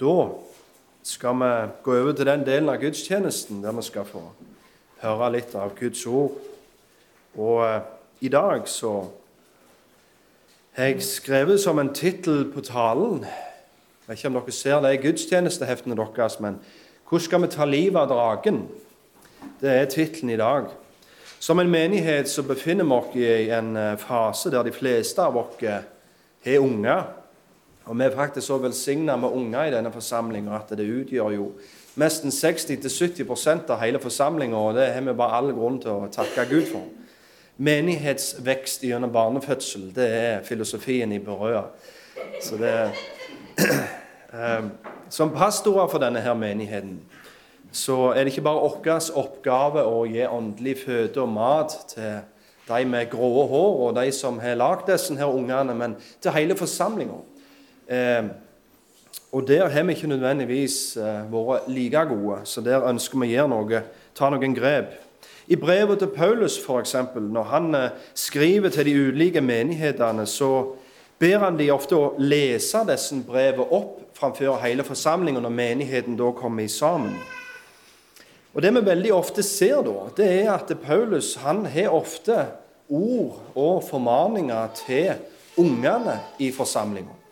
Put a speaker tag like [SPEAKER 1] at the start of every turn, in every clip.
[SPEAKER 1] Da skal vi gå over til den delen av gudstjenesten der vi skal få høre litt av Guds ord. Og eh, i dag så har jeg skrevet som en tittel på talen Jeg vet ikke om dere ser det i gudstjenesteheftene deres, men 'Hvordan skal vi ta livet av dragen?' Det er tittelen i dag. Som en menighet så befinner vi oss i en eh, fase der de fleste av oss har unger. Og Vi er faktisk så velsigna med unger i denne forsamlinga at det utgjør jo nesten 60-70% av hele forsamlinga, og det har vi bare all grunn til å takke Gud for. Menighetsvekst gjennom barnefødsel, det er filosofien i Berøa. Så det eh, Som pastorer for denne her menigheten så er det ikke bare vår oppgave å gi åndelig føde og mat til de med grå hår og de som har lagd disse her ungene, men til hele forsamlinga. Eh, og der har vi ikke nødvendigvis eh, vært like gode, så der ønsker vi å gjøre noe, ta noen grep. I brevet til Paulus, f.eks., når han eh, skriver til de ulike menighetene, så ber han de ofte å lese disse brevene opp framfor hele forsamlingen når menigheten da kommer sammen. Og Det vi veldig ofte ser da, det er at Paulus han har ofte ord og formaninger til ungene i forsamlinga.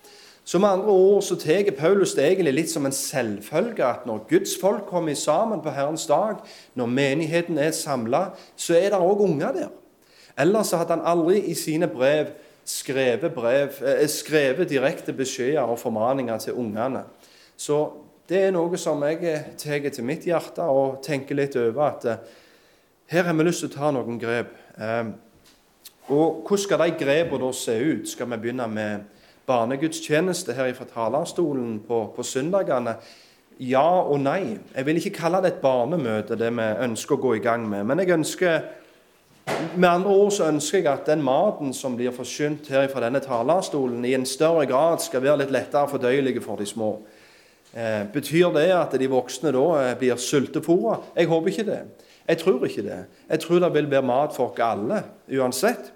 [SPEAKER 1] Så med andre ord så tar Paulus det egentlig litt som en selvfølge at når Guds folk kommer sammen på Herrens dag, når menigheten er samla, så er det òg unger der. Ellers hadde han aldri i sine brev skrevet, brev, eh, skrevet direkte beskjeder og formaninger til ungene. Så det er noe som jeg tar til mitt hjerte og tenker litt over at eh, her har vi lyst til å ta noen grep. Eh, og hvordan skal de grepene da se ut? Skal vi begynne med barnegudstjeneste her fra talerstolen på, på søndagene? Ja og nei. Jeg vil ikke kalle det et barnemøte, det vi ønsker å gå i gang med. Men jeg ønsker, med andre ord så ønsker jeg at den maten som blir forsynt her fra denne talerstolen, i en større grad skal være litt lettere fordøyelig for de små. Eh, betyr det at de voksne da eh, blir sultefòra? Jeg håper ikke det. Jeg tror ikke det. Jeg tror det vil være mat for oss alle uansett.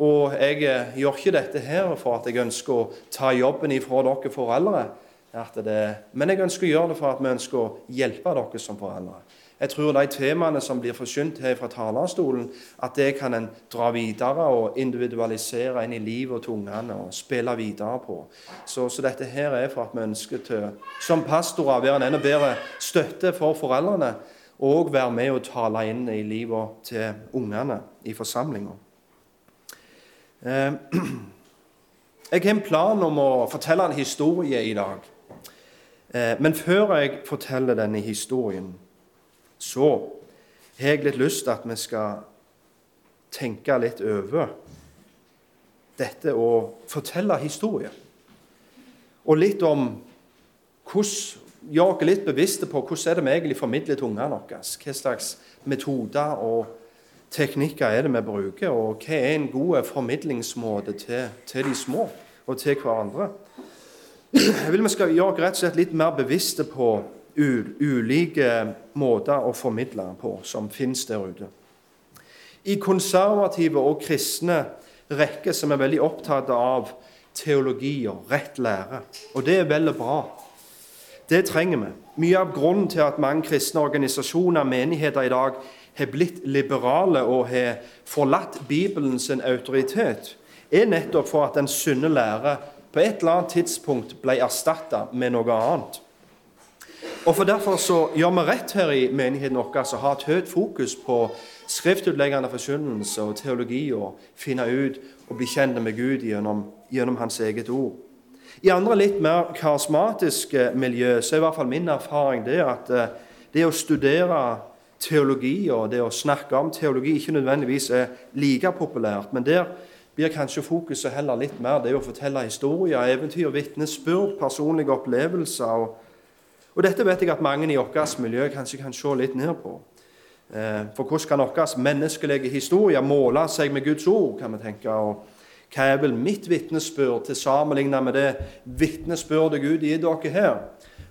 [SPEAKER 1] Og jeg eh, gjør ikke dette her for at jeg ønsker å ta jobben ifra dere foreldre. Men jeg ønsker å gjøre det for at vi ønsker å hjelpe dere som foreldre. Jeg tror de temaene som blir forsynt her fra talerstolen, at det kan en dra videre og individualisere inn i livet til ungene og spille videre på. Så, så, dette her er for at vi ønsker til, som pastorer, være en enda bedre støtte for foreldrene og være med og tale inn i livet til ungene i forsamlinga. Eh, jeg har en plan om å fortelle en historie i dag. Eh, men før jeg forteller denne historien, så har jeg litt lyst til at vi skal tenke litt over dette å fortelle historier. Og litt om hvordan Gjør oss litt bevisste på hvordan er det vi egentlig formidler til ungene våre. Hva slags metoder og teknikker er det vi bruker, og hva er en god formidlingsmåte til, til de små og til hverandre? Jeg vil vi skal gjøre rett og slett litt mer bevisste på ulike måter å formidle på som finnes der ute. I konservative og kristne rekker som er veldig opptatt av teologi og rett lære. Og det er vel og bra. Det trenger vi. Mye av grunnen til at mange kristne organisasjoner og menigheter i dag har blitt liberale og har forlatt Bibelen sin autoritet, er nettopp for at den sunne lære på et eller annet tidspunkt ble erstatta med noe annet. Og for Derfor så gjør vi rett her i menigheten vår å ha et høyt fokus på skriftutleggende forkynnelse og teologi og finne ut og bli kjent med Gud gjennom, gjennom Hans eget ord. I andre litt mer karismatiske miljø så er i hvert fall min erfaring det at eh, det å studere teologi og det å snakke om teologi ikke nødvendigvis er like populært. Men der blir kanskje fokuset heller litt mer det å fortelle historier, eventyr, vitnesbyrd, personlige opplevelser. Og, og, dette vet jeg at mange i vårt miljø kanskje kan se litt ned på. Eh, for hvordan kan vår menneskelige historie måle seg med Guds ord, kan vi tenke. og hva er vel mitt vitnesbyrd til sammenlignet med det vitnesbyrdet Gud gir dere her?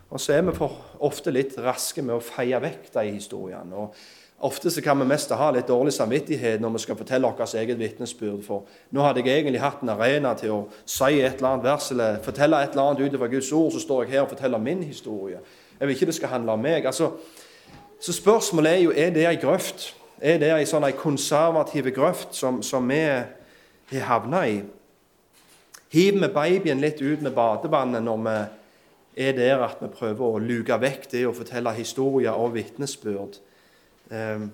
[SPEAKER 1] Og så er vi for ofte litt raske med å feie vekk de historiene og, Ofte så kan vi mest ha litt dårlig samvittighet når vi skal fortelle vårt eget vitnesbyrd. For nå hadde jeg egentlig hatt en arena til å si et eller annet vers eller fortelle et eller annet utover Guds ord, så står jeg her og forteller min historie. Jeg vil ikke det skal handle om meg. Altså, så spørsmålet er jo er det ei grøft. Er det ei sånn konservativ grøft som, som vi har havna i? Hiver vi babyen litt ut med badevannet når vi er der at vi prøver å luke vekk det å fortelle historier og vitnesbyrd? Eh,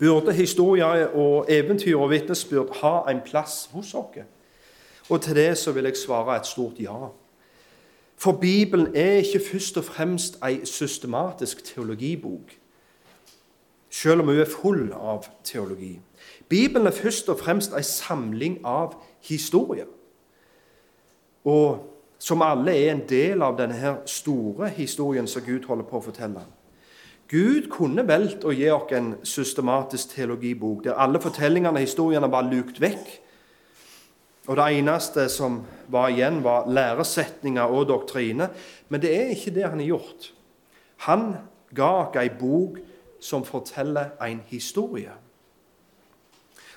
[SPEAKER 1] burde historier og eventyr og vitnesbyrd ha en plass hos oss? Og til det så vil jeg svare et stort ja. For Bibelen er ikke først og fremst ei systematisk teologibok, selv om hun er full av teologi. Bibelen er først og fremst ei samling av historier. Og som alle er en del av denne store historien som Gud holder på å fortelle. Gud kunne valgt å gi oss en systematisk teologibok der alle fortellingene og historiene var lukt vekk. Og Det eneste som var igjen, var læresetninger og doktrine. Men det er ikke det han har gjort. Han ga oss ei bok som forteller en historie.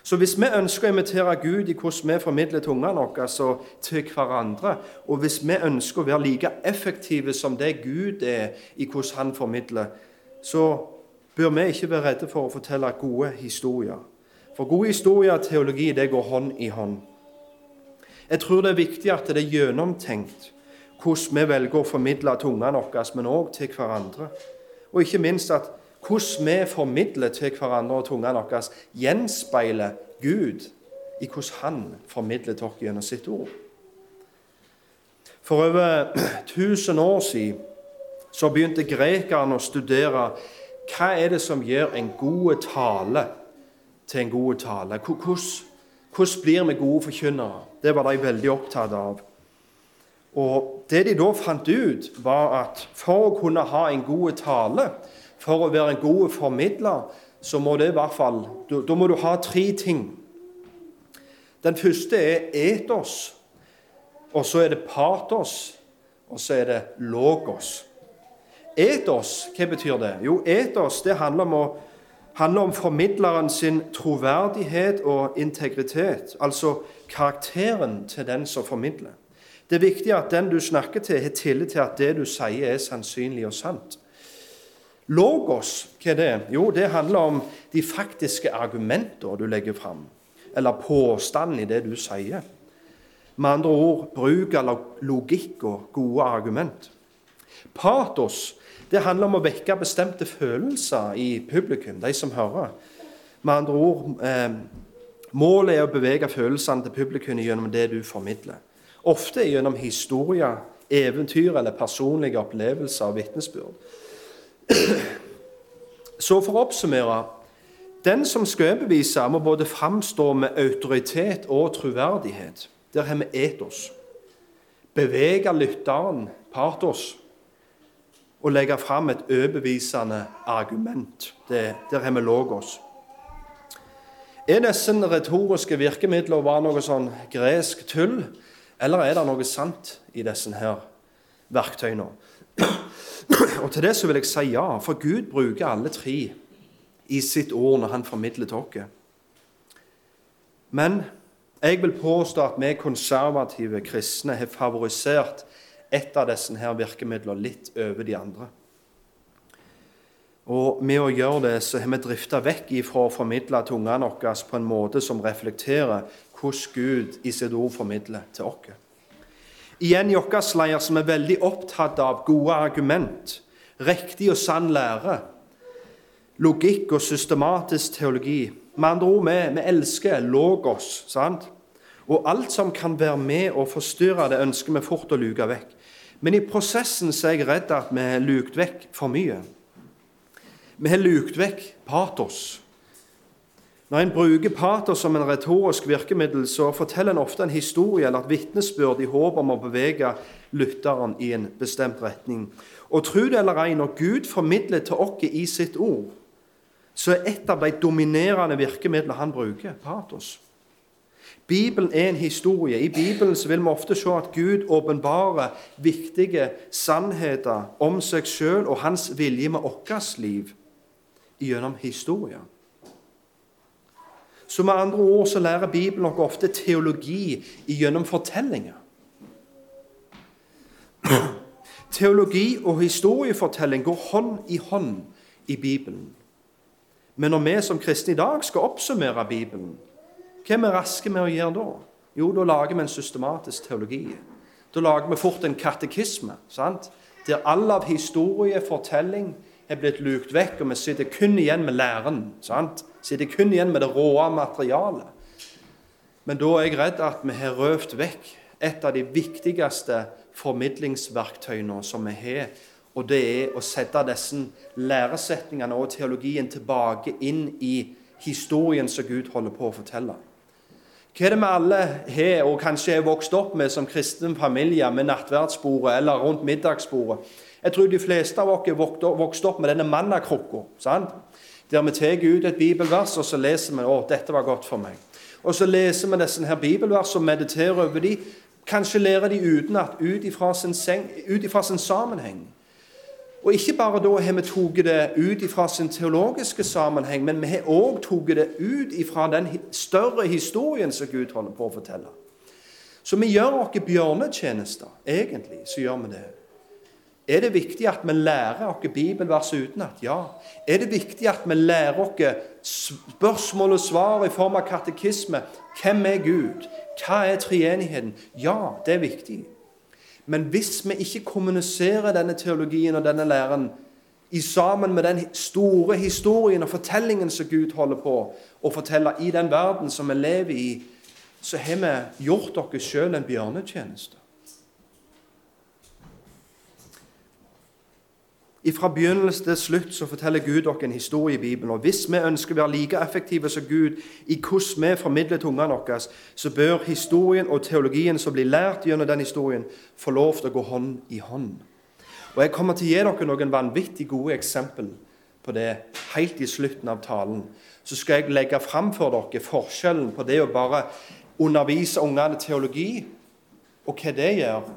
[SPEAKER 1] Så hvis vi ønsker å imitere Gud i hvordan vi formidler tungene våre altså til hverandre, og hvis vi ønsker å være like effektive som det Gud er i hvordan han formidler, så bør vi ikke være redde for å fortelle gode historier. For gode historier og teologi det går hånd i hånd. Jeg tror det er viktig at det er gjennomtenkt hvordan vi velger å formidle tungene våre, men òg til hverandre. Og ikke minst at hvordan vi formidler til hverandre og tungene våre, gjenspeiler Gud i hvordan han formidler oss gjennom sitt ord. For over 1000 år siden så begynte grekerne å studere hva er det som gjør en god tale til en god tale. Hvordan, hvordan blir vi gode forkynnere? Det var de veldig opptatt av. Og Det de da fant ut, var at for å kunne ha en god tale, for å være en god formidler, så må det i hvert fall, da må du ha tre ting. Den første er etos, og så er det patos, og så er det logos. Etos, hva betyr det? Jo, etos det handler om, å, handler om formidleren sin troverdighet og integritet. Altså karakteren til den som formidler. Det er viktig at den du snakker til, har tillit til at det du sier, er sannsynlig og sant. Logos, hva er det? Jo, det handler om de faktiske argumenter du legger fram. Eller påstanden i det du sier. Med andre ord bruk av logikk og gode argument. Patos det handler om å vekke bestemte følelser i publikum, de som hører. Med andre ord eh, Målet er å bevege følelsene til publikum gjennom det du formidler. Ofte gjennom historier, eventyr eller personlige opplevelser og vitnesbyrd. Så for å oppsummere Den som skal overbevise, må både framstå med autoritet og troverdighet. Der har vi etos. Bevege lytteren, partos, og legge fram et overbevisende argument. Det, der har vi logos. Er disse retoriske virkemidlene bare noe sånn gresk tull, eller er det noe sant i disse her verktøyene? Og til det så vil jeg si ja, for Gud bruker alle tre i sitt ord når han formidler til oss. Men jeg vil påstå at vi konservative kristne har favorisert et av disse her virkemidlene litt over de andre. Og med å gjøre det så har vi drifta vekk ifra å formidle til ungene våre på en måte som reflekterer hvordan Gud i sitt ord formidler til oss. Igjen i vår leir som er veldig opptatt av gode argument, riktig og sann lære, logikk og systematisk teologi. Med andre ord, vi, vi elsker logos. sant? Og alt som kan være med og forstyrre det, ønsker vi fort å luke vekk. Men i prosessen så er jeg redd at vi har lukt vekk for mye. Vi har lukt vekk patos. Når en bruker patos som en retorisk virkemiddel, så forteller en ofte en historie eller et vitnesbyrd i håp om å bevege lytteren i en bestemt retning. Og tro det eller ei, når Gud formidler til oss i sitt ord, så er et av de dominerende virkemidlene han bruker, patos. Bibelen er en historie. I Bibelen vil vi ofte se at Gud åpenbarer viktige sannheter om seg sjøl og hans vilje med vårt liv. gjennom historien. Så med andre ord så lærer Bibelen nok ofte teologi gjennom fortellinger. Teologi og historiefortelling går hånd i hånd i Bibelen. Men når vi som kristne i dag skal oppsummere Bibelen, hva er vi raske med å gjøre da? Jo, da lager vi en systematisk teologi. Da lager vi fort en katekisme, sant? der all av historiefortelling er blitt lukt vekk, og vi sitter kun igjen med læren. sant? Sitter kun igjen med det råe materialet. Men da er jeg redd at vi har røvd vekk et av de viktigste formidlingsverktøyene som vi har. Og det er å sette disse læresetningene og teologien tilbake inn i historien som Gud holder på å fortelle. Hva er det vi alle har og kanskje er vokst opp med som kristen familie med nattverdsbordet eller rundt middagsbordet? Jeg tror de fleste av oss er vokst opp med denne mannakrukka. Der vi tar ut et bibelvers og så leser vi å, dette var godt for meg. Og så leser vi disse her bibelversene og mediterer over dem. Kanskje lærer de utenat ut ifra sin, sin sammenheng. Og ikke bare da har vi tatt det ut ifra sin teologiske sammenheng, men vi har òg tatt det ut ifra den større historien som Gud holder på å fortelle. Så vi gjør oss bjørnetjenester. Egentlig så gjør vi det. Er det viktig at vi lærer oss bibelverset utenat? Ja. Er det viktig at vi lærer oss spørsmål og svar i form av katekisme? Hvem er Gud? Hva er treenigheten? Ja, det er viktig. Men hvis vi ikke kommuniserer denne teologien og denne læren i sammen med den store historien og fortellingen som Gud holder på å fortelle i den verden som vi lever i, så har vi gjort oss sjøl en bjørnetjeneste. Fra begynnelse til slutt så forteller Gud dere en historie i Bibelen. og Hvis vi ønsker å være like effektive som Gud i hvordan vi formidler tungene ungene våre, så bør historien og teologien som blir lært gjennom den historien, få lov til å gå hånd i hånd. Og Jeg kommer til å gi dere noen vanvittig gode eksempel på det helt i slutten av talen. Så skal jeg legge fram for dere forskjellen på det å bare undervise ungene teologi, og hva det gjør,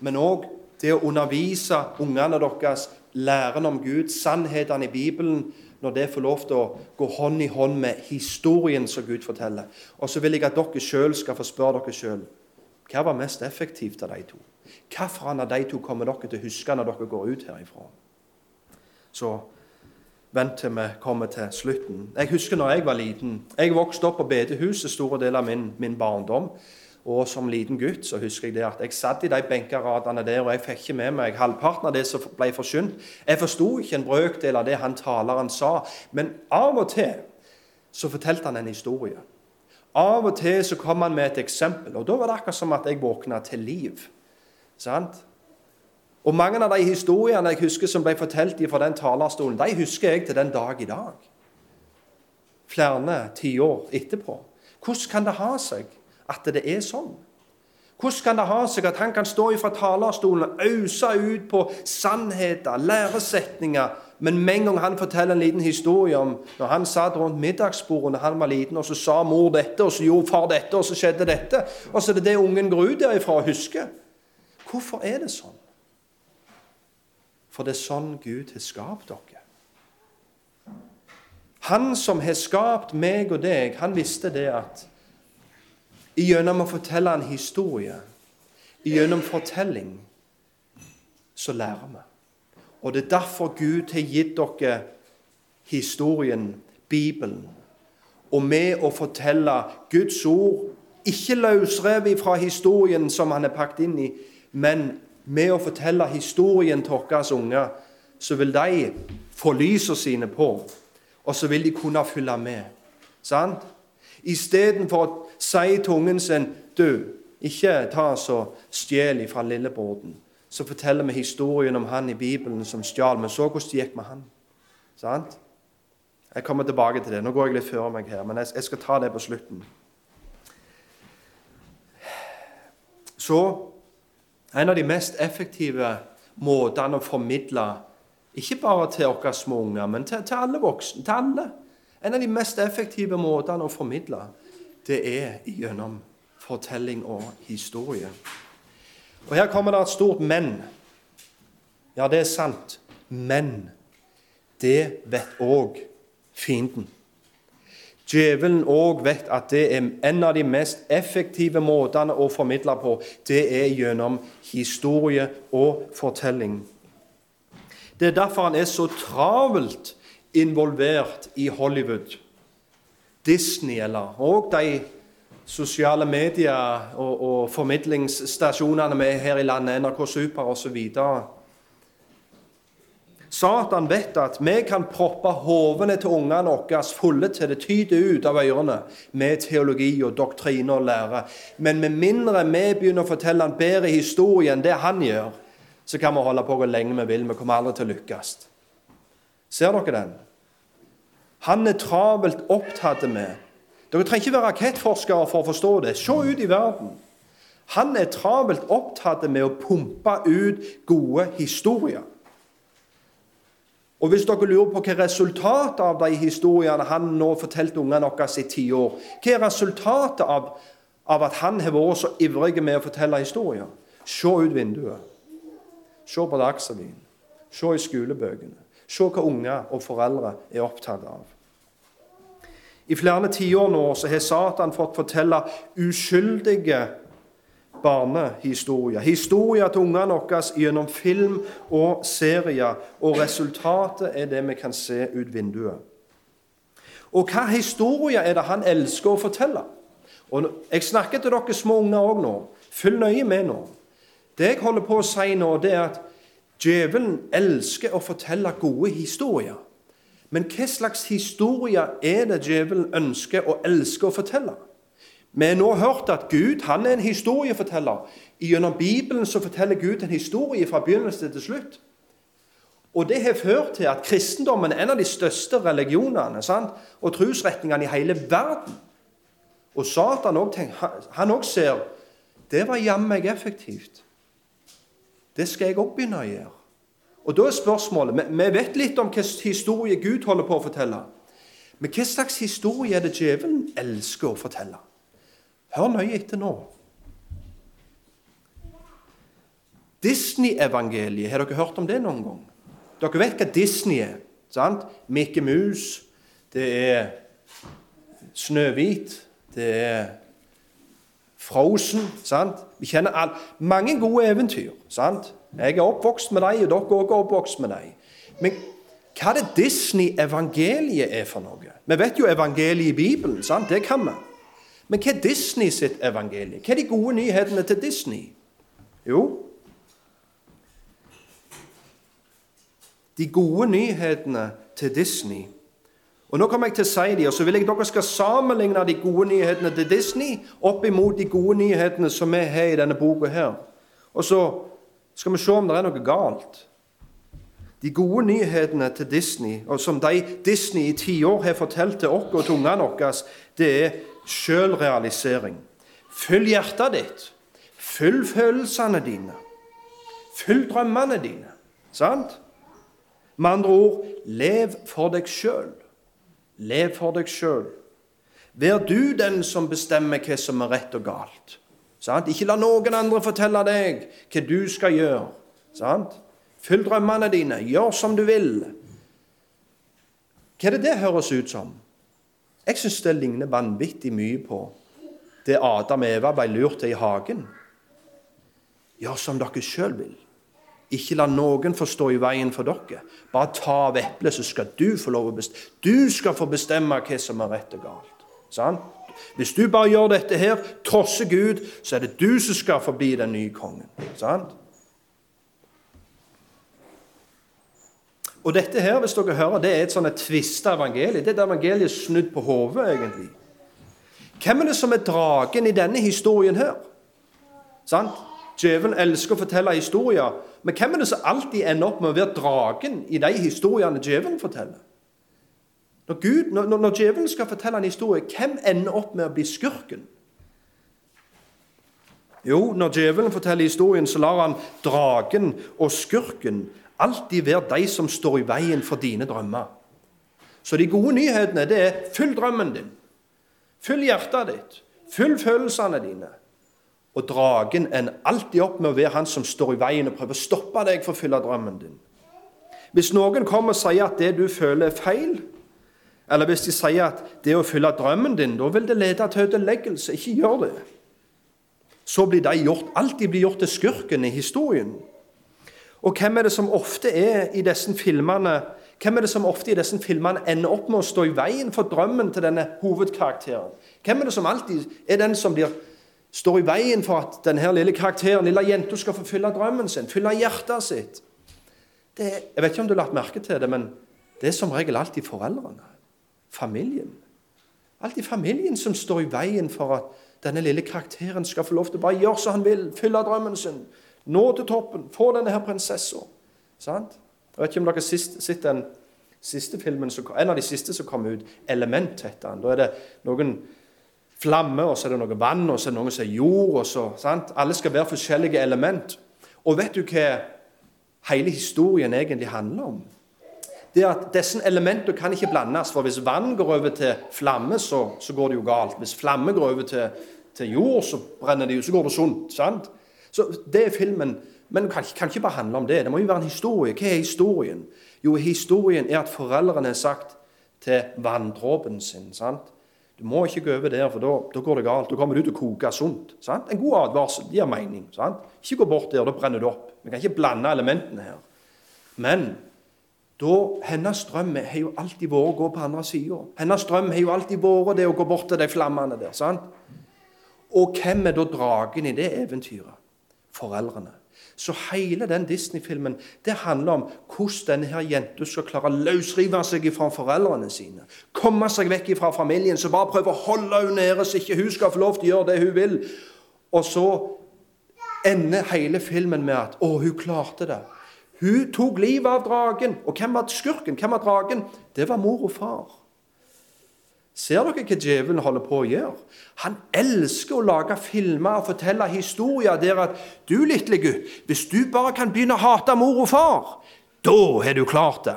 [SPEAKER 1] men òg det å undervise ungene deres læren om Gud, sannhetene i Bibelen, når det får lov til å gå hånd i hånd med historien som Gud forteller. Og så vil jeg at dere sjøl skal få spørre dere sjøl hva var mest effektivt av de to. Hvilken av de to kommer dere til å huske når dere går ut herifra? Så vent til vi kommer til slutten. Jeg husker når jeg var liten. Jeg vokste opp på bedehuset store deler av min, min barndom. Og som liten gutt så husker jeg det at jeg satt i de benkeradene der, og jeg fikk ikke med meg halvparten av det som ble forsynt. Jeg forsto ikke en brøkdel av det han taleren sa, men av og til så fortalte han en historie. Av og til så kom han med et eksempel, og da var det akkurat som at jeg våkna til liv. Sant? Og mange av de historiene jeg husker som ble fortalt fra den talerstolen, de husker jeg til den dag i dag. Flere tiår etterpå. Hvordan kan det ha seg at det er sånn? Hvordan kan det ha seg at han kan stå fra talerstolen og ause ut på sannheter, læresetninger, men med en gang han forteller en liten historie om når han satt rundt middagsbordet da han var liten, og så sa mor dette, og så gjorde far dette, og så skjedde dette Og så er det det ungen går ut derifra og husker. Hvorfor er det sånn? For det er sånn Gud har skapt dere. Han som har skapt meg og deg, han visste det at Gjennom å fortelle en historie, gjennom fortelling, så lærer vi. Og Det er derfor Gud har gitt dere historien, Bibelen. Og med å fortelle Guds ord, ikke løsrevet fra historien som han er pakket inn i, men med å fortelle historien til våre unger, så vil de få lysene sine på, og så vil de kunne følge med. Sant? Istedenfor å tungen sin Du, ikke ta så stjel fra lillebroren. Så forteller vi historien om han i Bibelen som stjal. Men så hvordan det gikk med han. Sant? Jeg kommer tilbake til det. Nå går jeg litt før meg her, men jeg skal ta det på slutten. Så en av de mest effektive måtene å formidle ikke bare til våre små unger, men til, til alle voksne, til alle en av de mest effektive måtene å formidle, det er gjennom fortelling og historie. Og Her kommer det et stort men. Ja, det er sant. Men det vet òg fienden. Djevelen òg vet at det er en av de mest effektive måtene å formidle på. Det er gjennom historie og fortelling. Det er derfor han er så travelt involvert i Hollywood, Disney eller og de sosiale medier og, og formidlingsstasjonene vi her i landet, NRK Super osv. Satan vet at vi kan proppe hovene til ungene våre fulle til det tyter ut av ørene med teologi og doktrine og lære. Men med mindre vi begynner å fortelle en bedre historie enn det han gjør, så kan vi holde på hvor lenge vi vil. Vi kommer aldri til å lykkes. Ser dere den? Han er travelt opptatt med Dere trenger ikke være rakettforskere for å forstå det. Se ut i verden. Han er travelt opptatt med å pumpe ut gode historier. Og Hvis dere lurer på hva resultatet av de historiene han nå fortalte ungene våre i ti år Hva er resultatet av, av at han har vært så ivrig med å fortelle historier? Se ut vinduet. Se på Dagsrevyen. Se i skolebøkene. Se hva unger og foreldre er opptatt av. I flere tiår nå så har Satan fått fortelle uskyldige barnehistorier. Historier til ungene våre gjennom film og serier. Og resultatet er det vi kan se ut vinduet. Og hva historier er det han elsker å fortelle? Og Jeg snakker til dere små unger òg nå. Følg nøye med nå. Det jeg holder på å si nå, det er at djevelen elsker å fortelle gode historier. Men hva slags historier er det djevelen ønsker og elsker å fortelle? Vi har nå hørt at Gud han er en historieforteller. Gjennom Bibelen så forteller Gud en historie fra begynnelse til slutt. Og Det har ført til at kristendommen er en av de største religionene sant? og trosretningene i hele verden. Og Satan også, han òg ser det var jammen meg effektivt. Det skal jeg òg begynne å gjøre. Og Da er spørsmålet Vi vet litt om hvilken historie Gud holder på å fortelle. Men hva slags historie er det djevelen elsker å fortelle? Hør nøye etter nå. Disney-evangeliet, har dere hørt om det noen gang? Dere vet hva Disney er? sant? Mikke Mus, det er Snøhvit, det er Frozen. sant? Vi kjenner all, mange gode eventyr. sant? Jeg er oppvokst med dem, og dere er også oppvokst med dem. Men hva er det Disney-evangeliet er for noe? Vi vet jo evangeliet i Bibelen. sant? Det kan vi. Men hva er Disney sitt evangelie? Hva er de gode nyhetene til Disney? Jo De gode nyhetene til Disney. Og Nå kommer jeg til å si dem, og så vil jeg dere skal sammenligne de gode nyhetene til Disney opp imot de gode nyhetene som vi har i denne boka her. Og så skal vi se om det er noe galt. De gode nyhetene til Disney, og som de Disney i tiår har fortalt til oss og til ungene våre, det er sjølrealisering. Følg hjertet ditt. Følg følelsene dine. Følg drømmene dine. Sant? Med andre ord lev for deg sjøl. Lev for deg sjøl. Vær du den som bestemmer hva som er rett og galt. Sant? Ikke la noen andre fortelle deg hva du skal gjøre. Sant? Fyll drømmene dine. Gjør som du vil. Hva er det det høres ut som? Jeg syns det ligner vanvittig mye på det Adam og Eva ble lurt til i hagen. Gjør som dere sjøl vil. Ikke la noen få stå i veien for dere. Bare ta av eplet, så skal du få lov å bestemme. Du skal få bestemme hva som er rett og galt. Sånn? Hvis du bare gjør dette her, trosser Gud, så er det du som skal forbli den nye kongen. Sånn? Og dette her, hvis dere hører, det er et sånt tvista evangelie. Det er et evangelie snudd på hodet, egentlig. Hvem er det som er dragen i denne historien her? Sant? Djevelen elsker å fortelle historier. Men hvem er det som alltid ender opp med å være dragen i de historiene djevelen forteller? Når, Gud, når, når djevelen skal fortelle en historie, hvem ender opp med å bli skurken? Jo, når djevelen forteller historien, så lar han dragen og skurken alltid være de som står i veien for dine drømmer. Så de gode nyhetene det er fyll drømmen din. Fyll hjertet ditt. Fyll følelsene dine. Og dragen ender alltid opp med å være han som står i veien og prøver å stoppe deg for å fylle drømmen din. Hvis noen kommer og sier at det du føler, er feil, Eller hvis de sier at det å fylle drømmen din, da vil det lede til ødeleggelse. Ikke gjør det. Så blir de gjort, alltid blir gjort til skurken i historien. Og hvem er det som ofte er i disse filmene hvem er det som ofte i disse filmene ender opp med å stå i veien for drømmen til denne hovedkarakteren? Hvem er det som alltid er den som blir, står i veien for at denne lille karakteren, lille jenta, skal få fylle drømmen sin, fylle hjertet sitt? Det, jeg vet ikke om du har lagt merke til det, men det er som regel alltid foreldrene. Familien. Alltid familien som står i veien for at denne lille karakteren skal få lov til å bare gjøre som han vil, fylle drømmen sin, nå til toppen, få denne her prinsessa. Sant? Jeg vet ikke om dere har sett den siste filmen, en av de siste som kom ut. 'Element' heter den. Da er det noen flammer, og så er det noe vann, og så er det noe som er jord. og så, sant? Alle skal være forskjellige element. Og vet du hva hele historien egentlig handler om? Det er at Disse elementene kan ikke blandes. for Hvis vann går over til flamme, så, så går det jo galt. Hvis flamme går over til, til jord, så brenner det jo, så går det sunt. sant? Så Det er filmen men det kan, kan, ikke bare handle om det. Det må jo være en historie. Hva er historien? Jo, historien er at foreldrene har sagt til vanndråpen sin sant? Du må ikke gå over der, for da, går det galt. Da kommer du til å koke sunt. Sant? En god advarsel gir mening. Sant? Ikke gå bort der, da brenner du opp. Vi kan ikke blande elementene her. Men da, hennes drøm har jo alltid vært å gå på andre sida. Hennes drøm har jo alltid vært det å gå bort til de flammene der. sant? Og hvem er da dragen i det eventyret? Foreldrene. Så hele den Disney-filmen det handler om hvordan denne her jenta skal klare å løsrive seg fra foreldrene sine. Komme seg vekk fra familien, så bare prøve å holde henne nede, så ikke hun skal få lov til å gjøre det hun vil. Og så ender hele filmen med at 'Å, hun klarte det'. Hun tok livet av dragen. Og hvem var skurken? Hvem var dragen? Det var mor og far. Ser dere hva djevelen holder på å gjøre? Han elsker å lage filmer og fortelle historier der at du, lille gutt, hvis du bare kan begynne å hate mor og far, da har du klart det.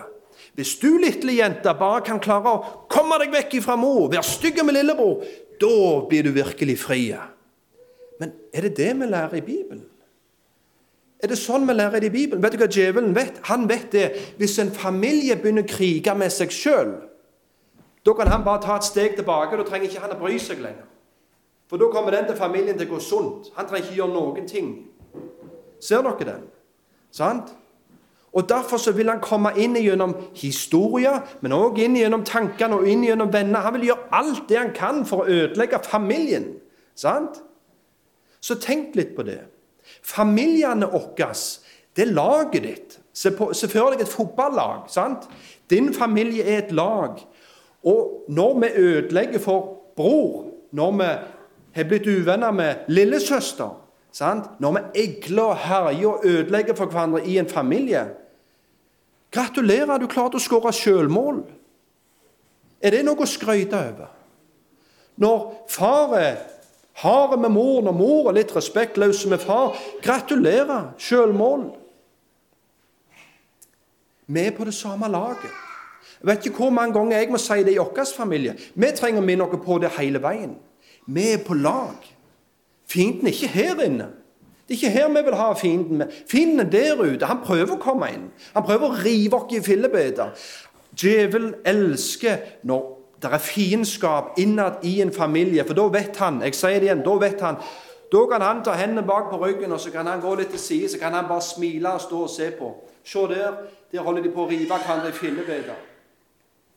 [SPEAKER 1] Hvis du, lille jente, bare kan klare å komme deg vekk fra mor, være stygg med lillebror, da blir du virkelig fri. Men er det det vi lærer i Bibelen? Er det sånn vi lærer det i Bibelen? Vet du hva djevelen vet? Han vet det. Hvis en familie begynner å krige med seg sjøl, da kan han bare ta et steg tilbake. Da trenger ikke han å bry seg lenger. For da kommer den til familien til å gå sunt. Han trenger ikke gjøre noen ting. Ser dere den? Sant? Og Derfor så vil han komme inn gjennom historier, men òg inn gjennom tankene og inn gjennom venner. Han vil gjøre alt det han kan for å ødelegge familien. Sant? Så tenk litt på det. Familiene våre, det er laget ditt. Se, på, se for deg et fotballag. sant? Din familie er et lag. Og når vi ødelegger for bror, når vi har blitt uvenner med lillesøster, sant? når vi egler og herjer og ødelegger for hverandre i en familie Gratulerer, du klarte å skåre sjølmål. Er det noe å skryte over? Når far er hard med mor, når mor er litt respektløs med far Gratulerer, sjølmål. Vi er på det samme laget. Jeg vet ikke hvor mange ganger jeg må si det i vår familie. Vi trenger å minne oss på det hele veien. Vi er på lag. Fienden er ikke her inne. Det er ikke her vi vil ha fienden. Fienden er der ute. Han prøver å komme inn. Han prøver å rive oss i fillebiter. Djevelen elsker når det er fiendskap innad i en familie, for da vet han jeg sier det igjen, da vet han, da kan han ta hendene bak på ryggen og så kan han gå litt til side, så kan han bare smile og stå og se på. Se der, der holder de på å rive hverandre i fillebiter.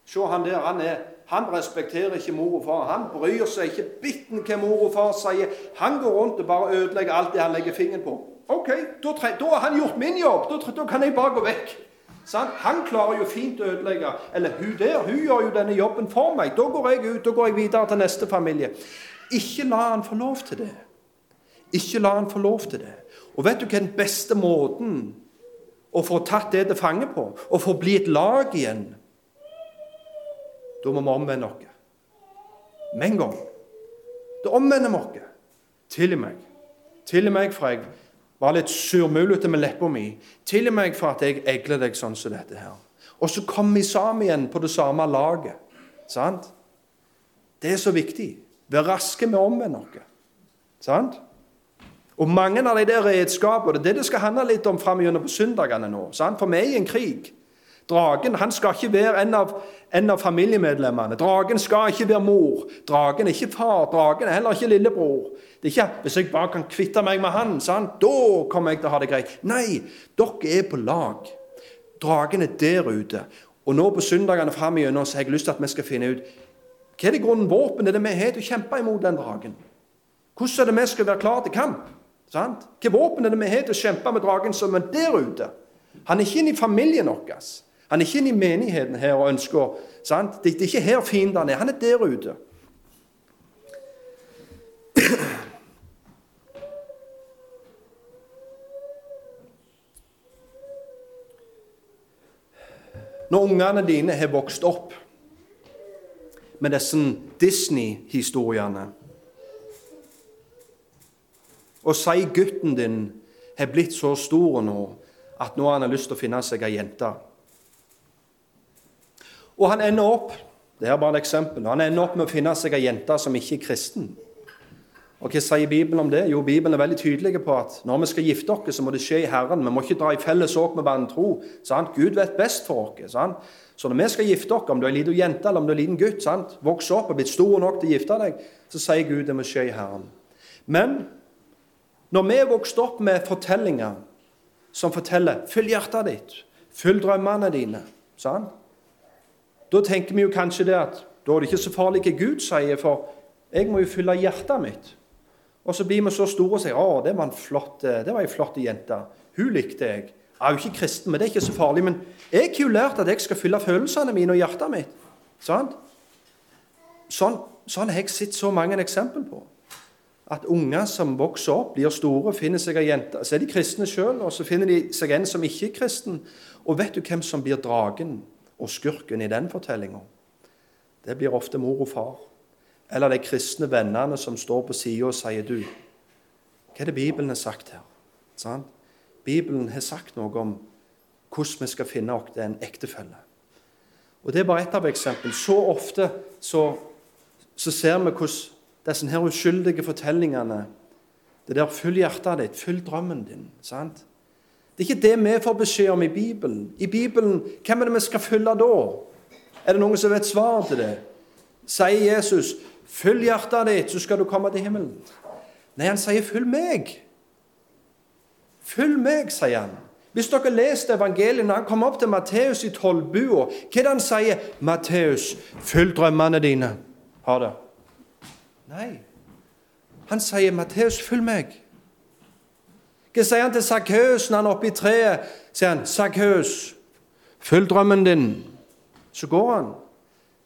[SPEAKER 1] Se han der, han, er, han respekterer ikke mor og far. Han bryr seg ikke bitten hva mor og far sier. Han går rundt og bare ødelegger alt det han legger fingeren på. Ok, da, har han gjort min jobb. Da, da kan jeg bare gå vekk. Han, Han klarer jo fint å ødelegge. Eller hun der, hun gjør jo denne jobben for meg. Da går jeg ut, da går jeg videre til neste familie. Ikke la han få lov til det. Ikke la han få lov til det. Og vet du hva den beste måten å få tatt det til fange på? Å få bli et lag igjen? Da må vi omvende oss. Med en gang. Da omvender vi oss. Tilgi meg. Tilgi meg for jeg var litt surmulete med leppa mi. Tilgi meg for at jeg egler deg sånn som dette her. Og så kommer vi sammen igjen på det samme laget. Sant? Det er så viktig. Vær raske med å omvende oss. Sant? Og mange av de der redskapene, det er det det skal handle litt om framover på søndagene nå. Sant? For vi er i en krig. Dragen han skal ikke være en av, en av familiemedlemmene. Dragen skal ikke være mor. Dragen er ikke far. Dragen er heller ikke lillebror. Det er ikke 'Hvis jeg bare kan kvitte meg med han, sant? da kommer jeg til å ha det greit'. Nei, dere er på lag. Dragen er der ute. Og nå på søndagene framover har jeg lyst til at vi skal finne ut hva er det grunnen våpen er det vi har til å kjempe imot den dragen. Hvordan er det vi skal være klare til kamp? Sant? Hva våpen er det vi har til å kjempe med dragen som er der ute? Han er ikke inne i familien vår. Han er ikke inne i menigheten her og ønsker sant? Det, er ikke her fiendene er. Han er der ute. Når ungene dine har vokst opp med disse Disney-historiene Og si gutten din har blitt så stor nå at nå har han lyst til å finne seg ei jente og han ender opp det her er bare et eksempel, han ender opp med å finne seg ei jente som ikke er kristen. Og Hva sier Bibelen om det? Jo, Bibelen er veldig tydelig på at når vi skal gifte oss, så må det skje i Herren. Vi må ikke dra i felles åk med vantro. Sant? Gud vet best for oss. Sant? Så når vi skal gifte oss, om du er en liten jente eller om du er en liten gutt, sant? vokse opp og blitt stor nok til å gifte deg, så sier Gud det må skje i Herren. Men når vi er vokst opp med fortellinger som forteller 'følg hjertet ditt', 'følg drømmene dine', sant? Da tenker vi jo kanskje det at da er det ikke så farlig hva Gud sier, for jeg må jo fylle hjertet mitt. Og så blir vi så store og sier å, det var, en flott, det var ei flott jente. Hun likte jeg. Jeg er jo ikke kristen, men det er ikke så farlig. Men jeg har jo lært at jeg skal fylle følelsene mine og hjertet mitt. Sånn, sånn, sånn har jeg sett så mange eksempler på. At unger som vokser opp, blir store, finner seg ei jente. Så er de kristne sjøl, og så finner de seg en som ikke er kristen. Og vet du hvem som blir dragen? Og skurken i den fortellinga, det blir ofte mor og far. Eller de kristne vennene som står på sida og sier du, hva er det Bibelen har sagt her? Sånn? Bibelen har sagt noe om hvordan vi skal finne oss en ektefelle. Og Det er bare ett av eksemplene. Så ofte så, så ser vi hvordan disse her uskyldige fortellingene Det der 'følg hjertet ditt, følg drømmen din'. sant? Det er ikke det vi får beskjed om i Bibelen. I Bibelen, Hvem er det vi skal følge da? Er det noen som vet svaret til det? Sier Jesus, 'Følg hjertet ditt, så skal du komme til himmelen'? Nei, han sier, 'Følg meg'. Følg meg, sier han. Hvis dere leser evangeliet når han kommer opp til Matteus i tollbua, hva er det han sier? 'Matteus, følg drømmene dine.' Har det? Nei. Han sier, 'Matteus, følg meg'. Hva sier han til Sakkeus når han er oppe i treet? Sier han, 'Sakkeus, følg drømmen din.' Så går han.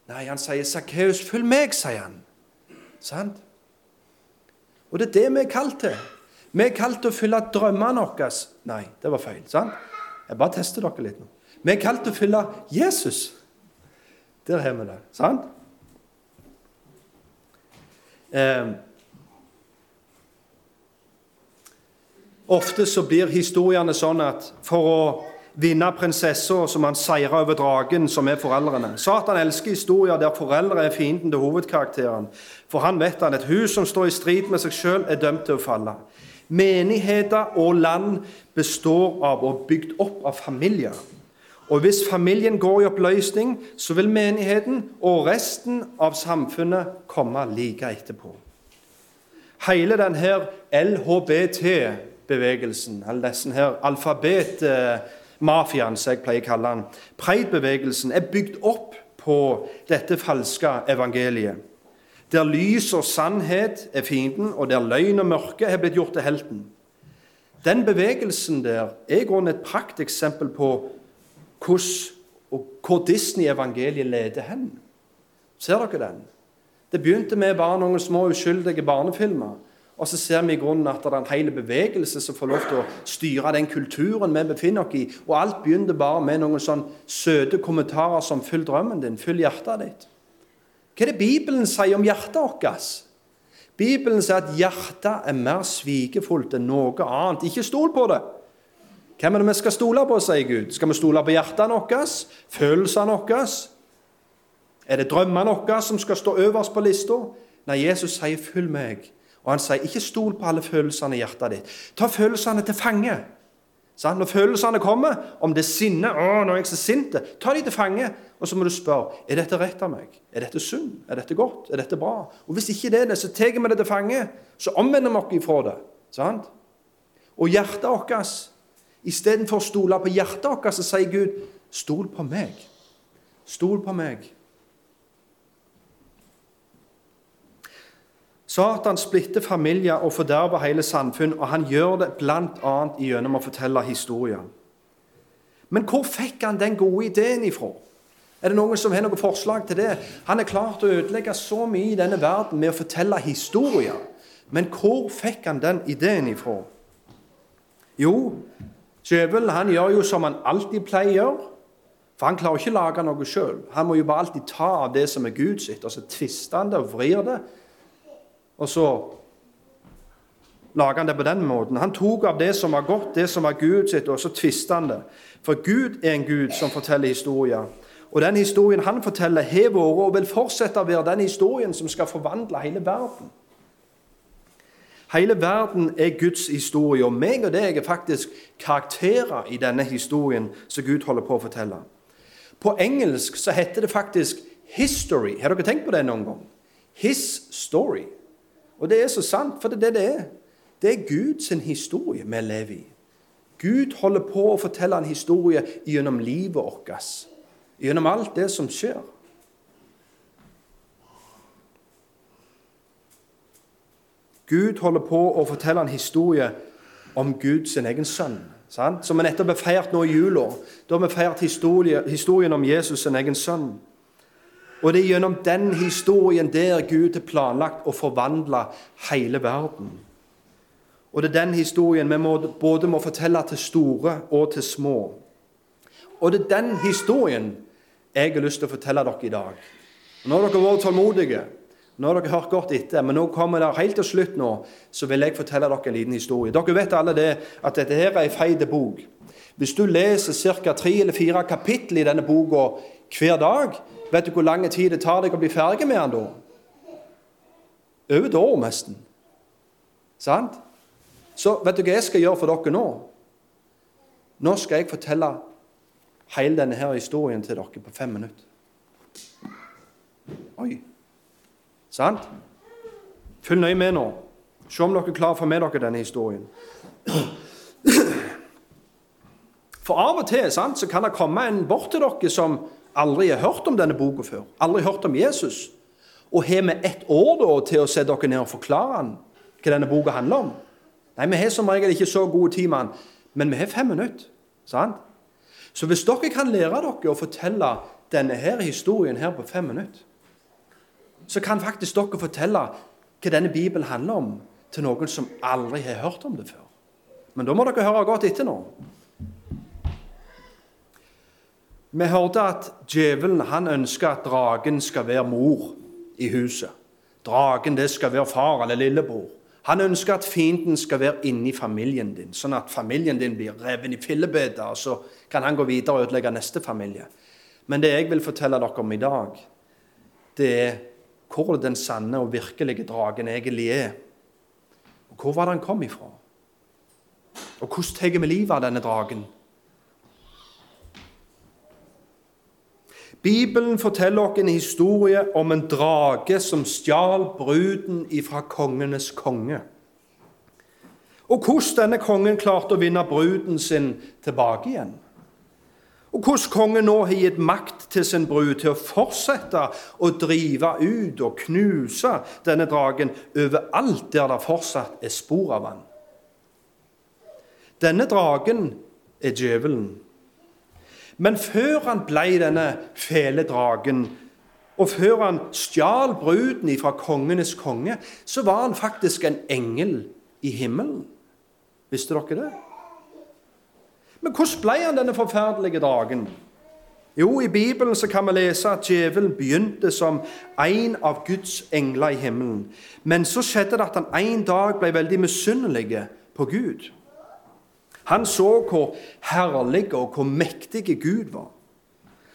[SPEAKER 1] Nei, han sier, 'Sakkeus, følg meg', sier han. Sant? Og det er det vi er kalt til. Vi er kalt til å fylle drømmene våre. Nei, det var feil. sant? Jeg bare tester dere litt nå. Vi er kalt til å fylle Jesus. Der har vi det. Sant? Eh, Ofte så blir historiene sånn at for å vinne prinsessa, som han seire over dragen, som er foreldrene. Satan elsker historier der foreldre er fienden til hovedkarakteren. For han vet at et hus som står i strid med seg sjøl, er dømt til å falle. Menigheter og land består av og bygd opp av familier. Og hvis familien går i oppløsning, så vil menigheten og resten av samfunnet komme like etterpå. Hele denne LHBT bevegelsen, eller denne her alfabetmafiaen, som jeg pleier å kalle den, Pride-bevegelsen er bygd opp på dette falske evangeliet. Der lys og sannhet er fienden, og der løgn og mørke er blitt gjort til helten. Den bevegelsen der er i grunnen et prakteksempel på hvor Disney-evangeliet leder hen. Ser dere den? Det begynte med bare noen små uskyldige barnefilmer. Og så ser vi i grunnen at det er en hel bevegelse som får lov til å styre den kulturen vi befinner oss i. Og alt begynner bare med noen sånn søte kommentarer som 'Fyll drømmen din', Fyll hjertet ditt'. Hva er det Bibelen sier om hjertet vårt? Bibelen sier at hjertet er mer svikefullt enn noe annet. Ikke stol på det. Hvem er det vi skal stole på, sier Gud? Skal vi stole på hjertet vårt? Følelsene våre? Er det drømmene våre som skal stå øverst på lista? Nei, Jesus sier 'følg meg'. Og han sier, ikke stol på alle følelsene i hjertet ditt. Ta følelsene til fange. Når følelsene kommer, om det er sinne å, nå er jeg så sint, ta de til fange. Og så må du spørre er dette rett av meg. Er dette synd? Er dette godt? Er dette bra? Og Hvis ikke det er det, så tar vi det til fange. Så omvender vi oss ifra det. Sant? Og hjertet vårt Istedenfor å stole på hjertet vårt, så sier Gud, stol på meg. Stol på meg. Satan splitter familier og forderver hele samfunn, og han gjør det bl.a. gjennom å fortelle historier. Men hvor fikk han den gode ideen ifra? Er det noen som har noe forslag til det? Han er klar til å ødelegge så mye i denne verden med å fortelle historier. Men hvor fikk han den ideen ifra? Jo, djevelen gjør jo som han alltid pleier. For han klarer ikke å lage noe sjøl. Han må jo bare alltid ta av det som er Gud sitt, og så tvister han det og vrir det og så lager han det på den måten. Han tok av det som var godt, det som var Gud sitt, og så tvista han det. For Gud er en Gud som forteller historier. Og den historien han forteller, har vært og vil fortsette å være den historien som skal forvandle hele verden. Hele verden er Guds historie, og meg og deg er faktisk karakterer i denne historien som Gud holder på å fortelle. På engelsk så heter det faktisk 'history'. Har dere tenkt på det noen gang? His story. Og det er så sant, for det er det det er. Det er Guds historie vi lever i. Gud holder på å fortelle en historie gjennom livet vårt, gjennom alt det som skjer. Gud holder på å fortelle en historie om Guds egen sønn, sant? som vi nettopp har feirt nå i jula. Da har vi feirt historien om Jesus' sin egen sønn. Og det er gjennom den historien der Gud har planlagt å forvandle hele verden. Og det er den historien vi må, både må fortelle til store og til små. Og det er den historien jeg har lyst til å fortelle dere i dag. Nå har dere vært tålmodige. Nå har dere hørt godt etter, men nå kommer det helt til slutt nå, så vil jeg fortelle dere en liten historie. Dere vet alle det, at dette her er en feit bok. Hvis du leser ca. tre eller fire kapittel i denne boka hver dag, Vet du hvor lang tid det tar deg å bli ferdig med den da? Over et år, nesten. Sant? Så vet du hva jeg skal gjøre for dere nå? Nå skal jeg fortelle hele denne her historien til dere på fem minutter. Oi. Sant? Følg nøye med nå. Se om dere klarer å få med dere denne historien. For av og til sant, så kan det komme en bort til dere som aldri har hørt om denne boka før, aldri hørt om Jesus, og har vi ett år da til å se dere ned og forklare han, hva denne boka handler om? Nei, vi har som regel ikke så god tid med han, men vi har fem minutter. sant? Så hvis dere kan lære dere å fortelle denne her historien her på fem minutter, så kan faktisk dere fortelle hva denne Bibelen handler om, til noen som aldri har hørt om det før. Men da må dere høre godt etter nå. Vi hørte at djevelen han ønsker at dragen skal være mor i huset. Dragen det skal være far eller lillebror. Han ønsker at fienden skal være inni familien din, sånn at familien din blir revet i fillebiter, og så kan han gå videre og ødelegge neste familie. Men det jeg vil fortelle dere om i dag, det er hvor den sanne og virkelige dragen egentlig er. Og Hvor var det han kom ifra? Og hvordan tar vi livet av denne dragen? Bibelen forteller oss en historie om en drage som stjal bruden ifra kongenes konge. Og hvordan denne kongen klarte å vinne bruden sin tilbake igjen. Og hvordan kongen nå har gitt makt til sin brud til å fortsette å drive ut og knuse denne dragen overalt der det fortsatt er spor av han. Denne dragen er djevelen. Men før han ble denne fæle dragen, og før han stjal bruden fra kongenes konge, så var han faktisk en engel i himmelen. Visste dere det? Men hvordan ble han denne forferdelige dragen? Jo, i Bibelen så kan vi lese at djevelen begynte som en av Guds engler i himmelen. Men så skjedde det at han en dag ble veldig misunnelig på Gud. Han så hvor herlig og hvor mektig Gud var.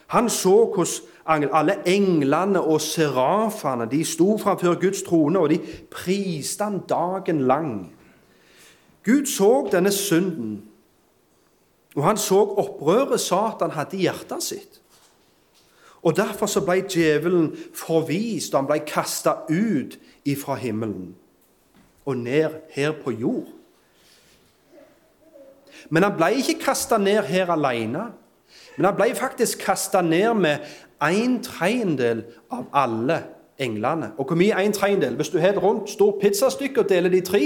[SPEAKER 1] Han så hvordan alle englene og serafene de sto framfor Guds trone, og de priste han dagen lang. Gud så denne synden, Og han så opprøret Satan hadde i hjertet sitt. Og Derfor så ble djevelen forvist, og han ble kasta ut ifra himmelen og ned her på jord. Men han ble ikke kasta ned her alene. Men han ble faktisk kasta ned med en tredjedel av alle englene. Og hvor mye er en tredjedel? Hvis du har et rundt, stort pizzastykke og deler det i tre,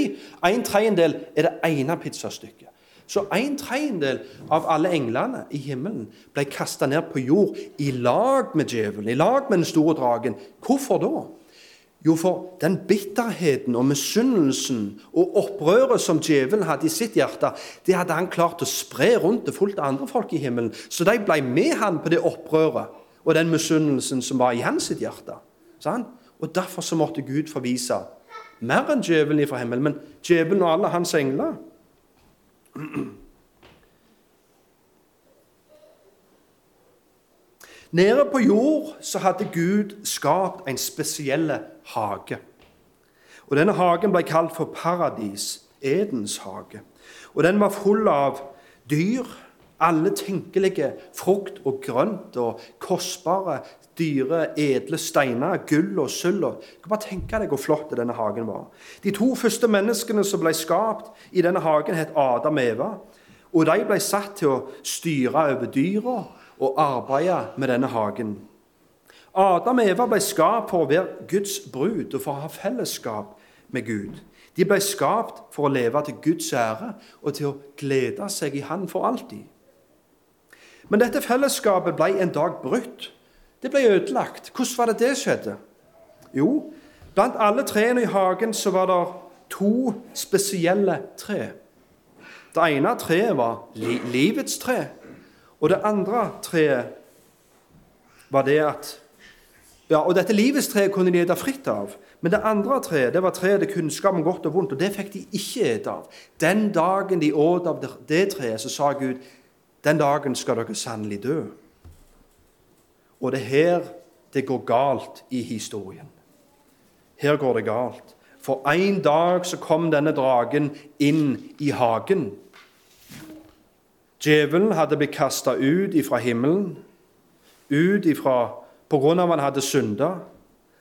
[SPEAKER 1] en tredjedel er det ene pizzastykket. Så en tredjedel av alle englene i himmelen ble kasta ned på jord i lag med djevelen, i lag med den store dragen. Hvorfor da? Jo, for den bitterheten og misunnelsen og opprøret som djevelen hadde i sitt hjerte, det hadde han klart å spre rundt til fullt andre folk i himmelen. Så de ble med han på det opprøret og den misunnelsen som var i hans sitt hjerte. Sånn? Og Derfor så måtte Gud forvise mer enn djevelen fra himmelen, men djevelen og alle hans engler. Nede på jord så hadde Gud skapt en spesiell hage. Og Denne hagen ble kalt for paradis, Edens hage. Og Den var full av dyr, alle tenkelige frukt og grønt og kostbare, dyre, edle steiner, gull og sølv. Bare tenke deg hvor flott denne hagen var. De to første menneskene som ble skapt i denne hagen, het Adam og Eva. Og de ble satt til å styre over dyra og arbeide med denne hagen. Adam og Eva ble skapt for å være Guds brud og for å ha fellesskap med Gud. De ble skapt for å leve til Guds ære og til å glede seg i Han for alltid. Men dette fellesskapet ble en dag brutt. Det ble ødelagt. Hvordan var det det skjedde? Jo, blant alle trærne i hagen så var det to spesielle tre. Det ene treet var li livets tre. Og det andre treet var det at ja, Og dette livets tre kunne de ete fritt av. Men det andre treet det var treet det kunnskap om godt og vondt, og det fikk de ikke ete av. Den dagen de åt av det treet, så sa Gud den dagen skal dere sannelig dø. Og det er her det går galt i historien. Her går det galt. For en dag så kom denne dragen inn i hagen Djevelen hadde blitt kasta ut ifra himmelen, ut ifra på grunn av at han hadde synda.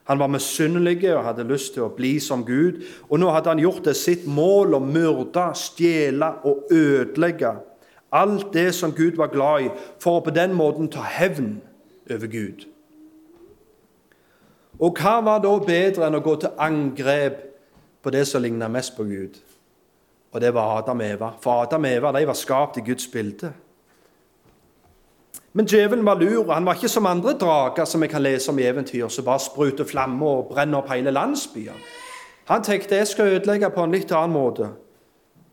[SPEAKER 1] Han var misunnelig og hadde lyst til å bli som Gud. Og nå hadde han gjort det sitt mål å myrde, stjele og ødelegge alt det som Gud var glad i, for å på den måten ta hevn over Gud. Og hva var da bedre enn å gå til angrep på det som ligna mest på Gud? Og det var Adam og Eva. For Adam og Eva de var skapt i Guds bilde. Men djevelen var lur. Han var ikke som andre drager som vi kan lese om i eventyr, som bare spruter flammer og brenner opp hele landsbyer. Han tenkte jeg skal ødelegge på en litt annen måte.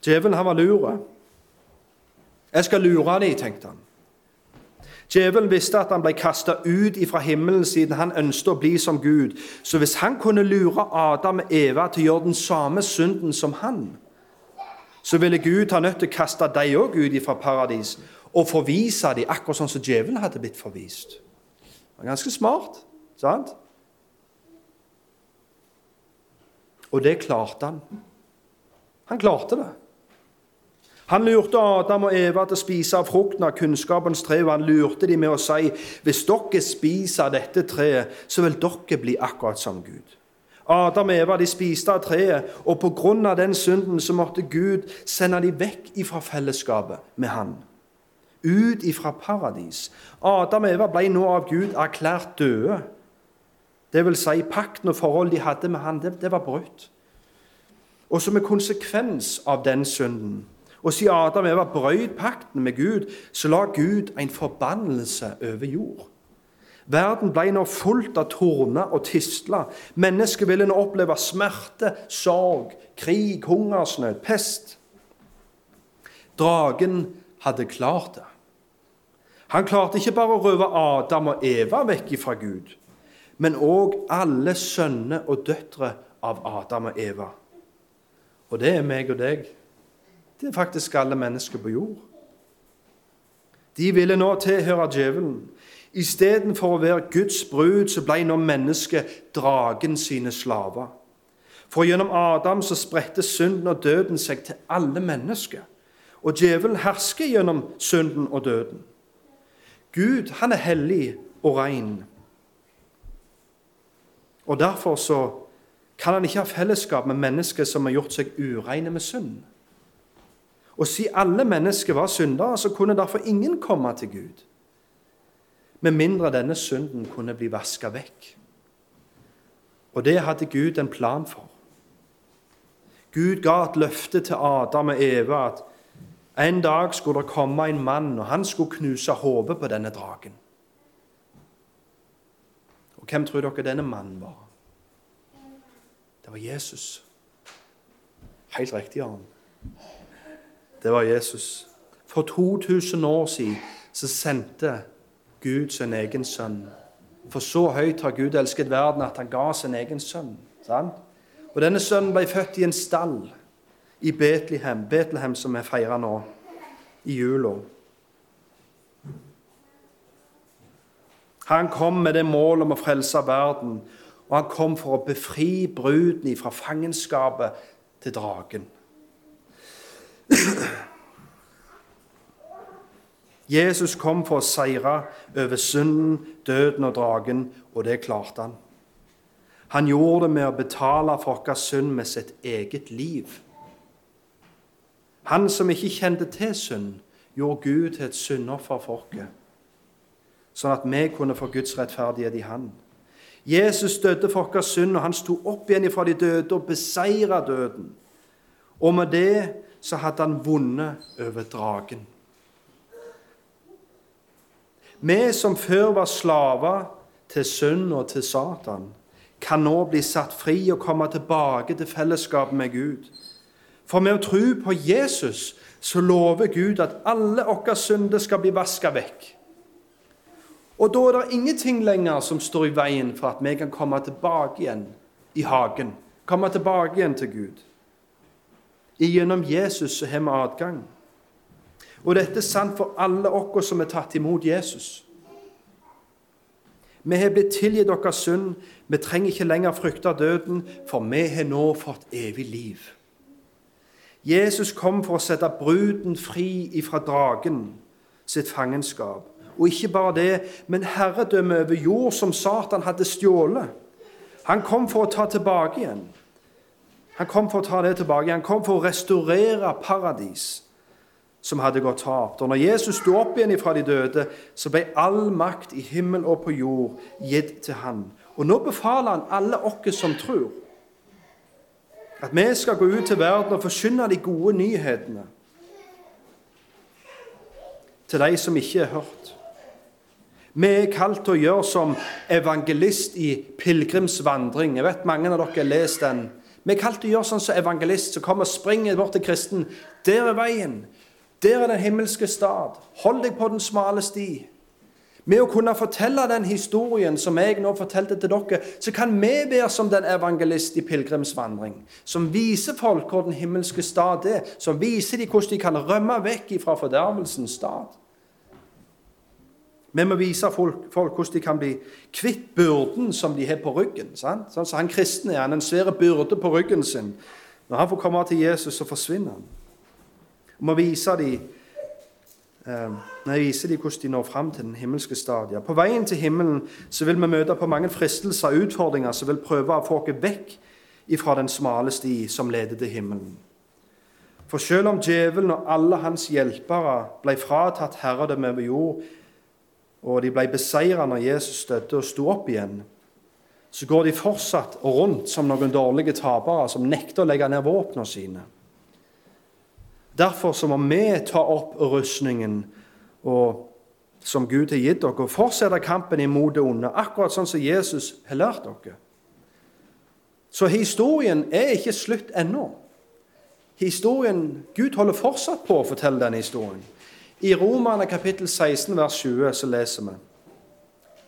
[SPEAKER 1] Djevelen han var lur. Jeg skal lure dem, tenkte han. Djevelen visste at han ble kasta ut fra himmelen siden han ønsket å bli som Gud. Så hvis han kunne lure Adam og Eva til å gjøre den samme synden som han, så ville Gud ha nødt til å kaste dem òg ut fra paradis og forvise dem, akkurat sånn som djevelen hadde blitt forvist. Det var ganske smart, sant? Og det klarte han. Han klarte det. Han lurte Adam og Eva til å spise av frukten av kunnskapens tre, og han lurte dem med å si hvis dere spiser dette treet, så vil dere bli akkurat som Gud. Adam og Eva de spiste av treet, og pga. den synden så måtte Gud sende dem vekk ifra fellesskapet med Han. Ut ifra paradis. Adam og Eva ble nå av Gud erklært døde. Det vil si, pakten og forholdet de hadde med Han, det, det var brutt. Og som en konsekvens av den synden, og siden Adam og Eva brøt pakten med Gud, så la Gud en forbannelse over jord. Verden ble nå fullt av torner og tistler. Mennesket ville nå oppleve smerte, sorg, krig, hungersnød, pest. Dragen hadde klart det. Han klarte ikke bare å røve Adam og Eva vekk fra Gud, men òg alle sønner og døtre av Adam og Eva. Og det er meg og deg. Det er faktisk alle mennesker på jord. De ville nå tilhøre djevelen. Istedenfor å være Guds brud, så ble nå mennesket dragen sine slaver. For gjennom Adam så spredte synden og døden seg til alle mennesker. og djevelen hersker gjennom synden og døden. Gud, han er hellig og ren. Og derfor så kan han ikke ha fellesskap med mennesker som har gjort seg ureine med synd. Og siden alle mennesker var syndere, så kunne derfor ingen komme til Gud. Med mindre denne synden kunne bli vaska vekk. Og det hadde Gud en plan for. Gud ga et løfte til Adam og Eva at en dag skulle det komme en mann, og han skulle knuse hodet på denne dragen. Og hvem tror dere denne mannen var? Det var Jesus. Helt riktig, Arne. Det var Jesus. For 2000 år siden så sendte Gud sin egen sønn. For så høyt har Gud elsket verden at han ga sin egen sønn. Sant? Og Denne sønnen ble født i en stall i Betlehem, Betlehem som vi feirer nå, i jula. Han kom med det målet om å frelse verden, og han kom for å befri bruden fra fangenskapet til dragen. Jesus kom for å seire over synden, døden og dragen, og det klarte han. Han gjorde det med å betale for vår synd med sitt eget liv. Han som ikke kjente til synd, gjorde Gud til et syndoffer for oss, sånn at vi kunne få Guds rettferdighet i Han. Jesus døde for vår synd, og han sto opp igjen fra de døde og beseira døden. Og med det så hadde han vunnet over dragen. Vi som før var slaver til synd og til Satan, kan nå bli satt fri og komme tilbake til fellesskapet med Gud. For med å tro på Jesus så lover Gud at alle våre synder skal bli vaska vekk. Og da er det ingenting lenger som står i veien for at vi kan komme tilbake igjen i hagen. Komme tilbake igjen til Gud. Gjennom Jesus så har vi adgang. Og dette er sant for alle oss som er tatt imot Jesus. Vi har blitt tilgitt deres synd. Vi trenger ikke lenger frykte døden, for vi har nå fått evig liv. Jesus kom for å sette bruden fri ifra dragen sitt fangenskap. Og ikke bare det, men herredømme over jord som Satan hadde stjålet. Han kom for å ta tilbake igjen. Han kom for å ta det tilbake. Han kom for å restaurere paradis som hadde gått tapt. Og når Jesus sto opp igjen fra de døde, så ble all makt i himmel og på jord gitt til han. Og nå befaler han alle oss som tror, at vi skal gå ut til verden og forkynne de gode nyhetene til de som ikke er hørt. Vi er kalt til å gjøre som evangelist i pilegrimsvandring. Jeg vet mange av dere har lest den. Vi er kalt til å gjøre sånn som evangelist som kommer og springer bort til kristen. Der er veien. Der er den himmelske stad. Hold deg på den smale sti. Med å kunne fortelle den historien som jeg nå fortalte til dere, så kan vi være som den evangelist i pilegrimsvandring, som viser folk hvor den himmelske stad er, som viser dem hvordan de kan rømme vekk fra fordervelsens stad. Vi må vise folk, folk, hvordan de kan bli kvitt byrden som de har på ryggen. Sant? Så han kristne er, han en svær byrde på ryggen sin. Når han får komme til Jesus, så forsvinner han. Om å vise dem eh, når jeg viser dem hvordan de når fram til den himmelske stadiet. På veien til himmelen så vil vi møte på mange fristelser og utfordringer som vil prøve å få oss vekk ifra den smale sti som leder til himmelen. For selv om djevelen og alle hans hjelpere ble fratatt herredømmet over jord, og de ble beseiret når Jesus døde og sto opp igjen, så går de fortsatt rundt som noen dårlige tapere som nekter å legge ned våpnene sine. Derfor så må vi ta opp rustningen og, som Gud har gitt dere, og fortsette kampen imot det onde, akkurat sånn som Jesus har lært dere. Så historien er ikke slutt ennå. Historien, Gud holder fortsatt på å fortelle denne historien. I Romerne kapittel 16 vers 20 så leser vi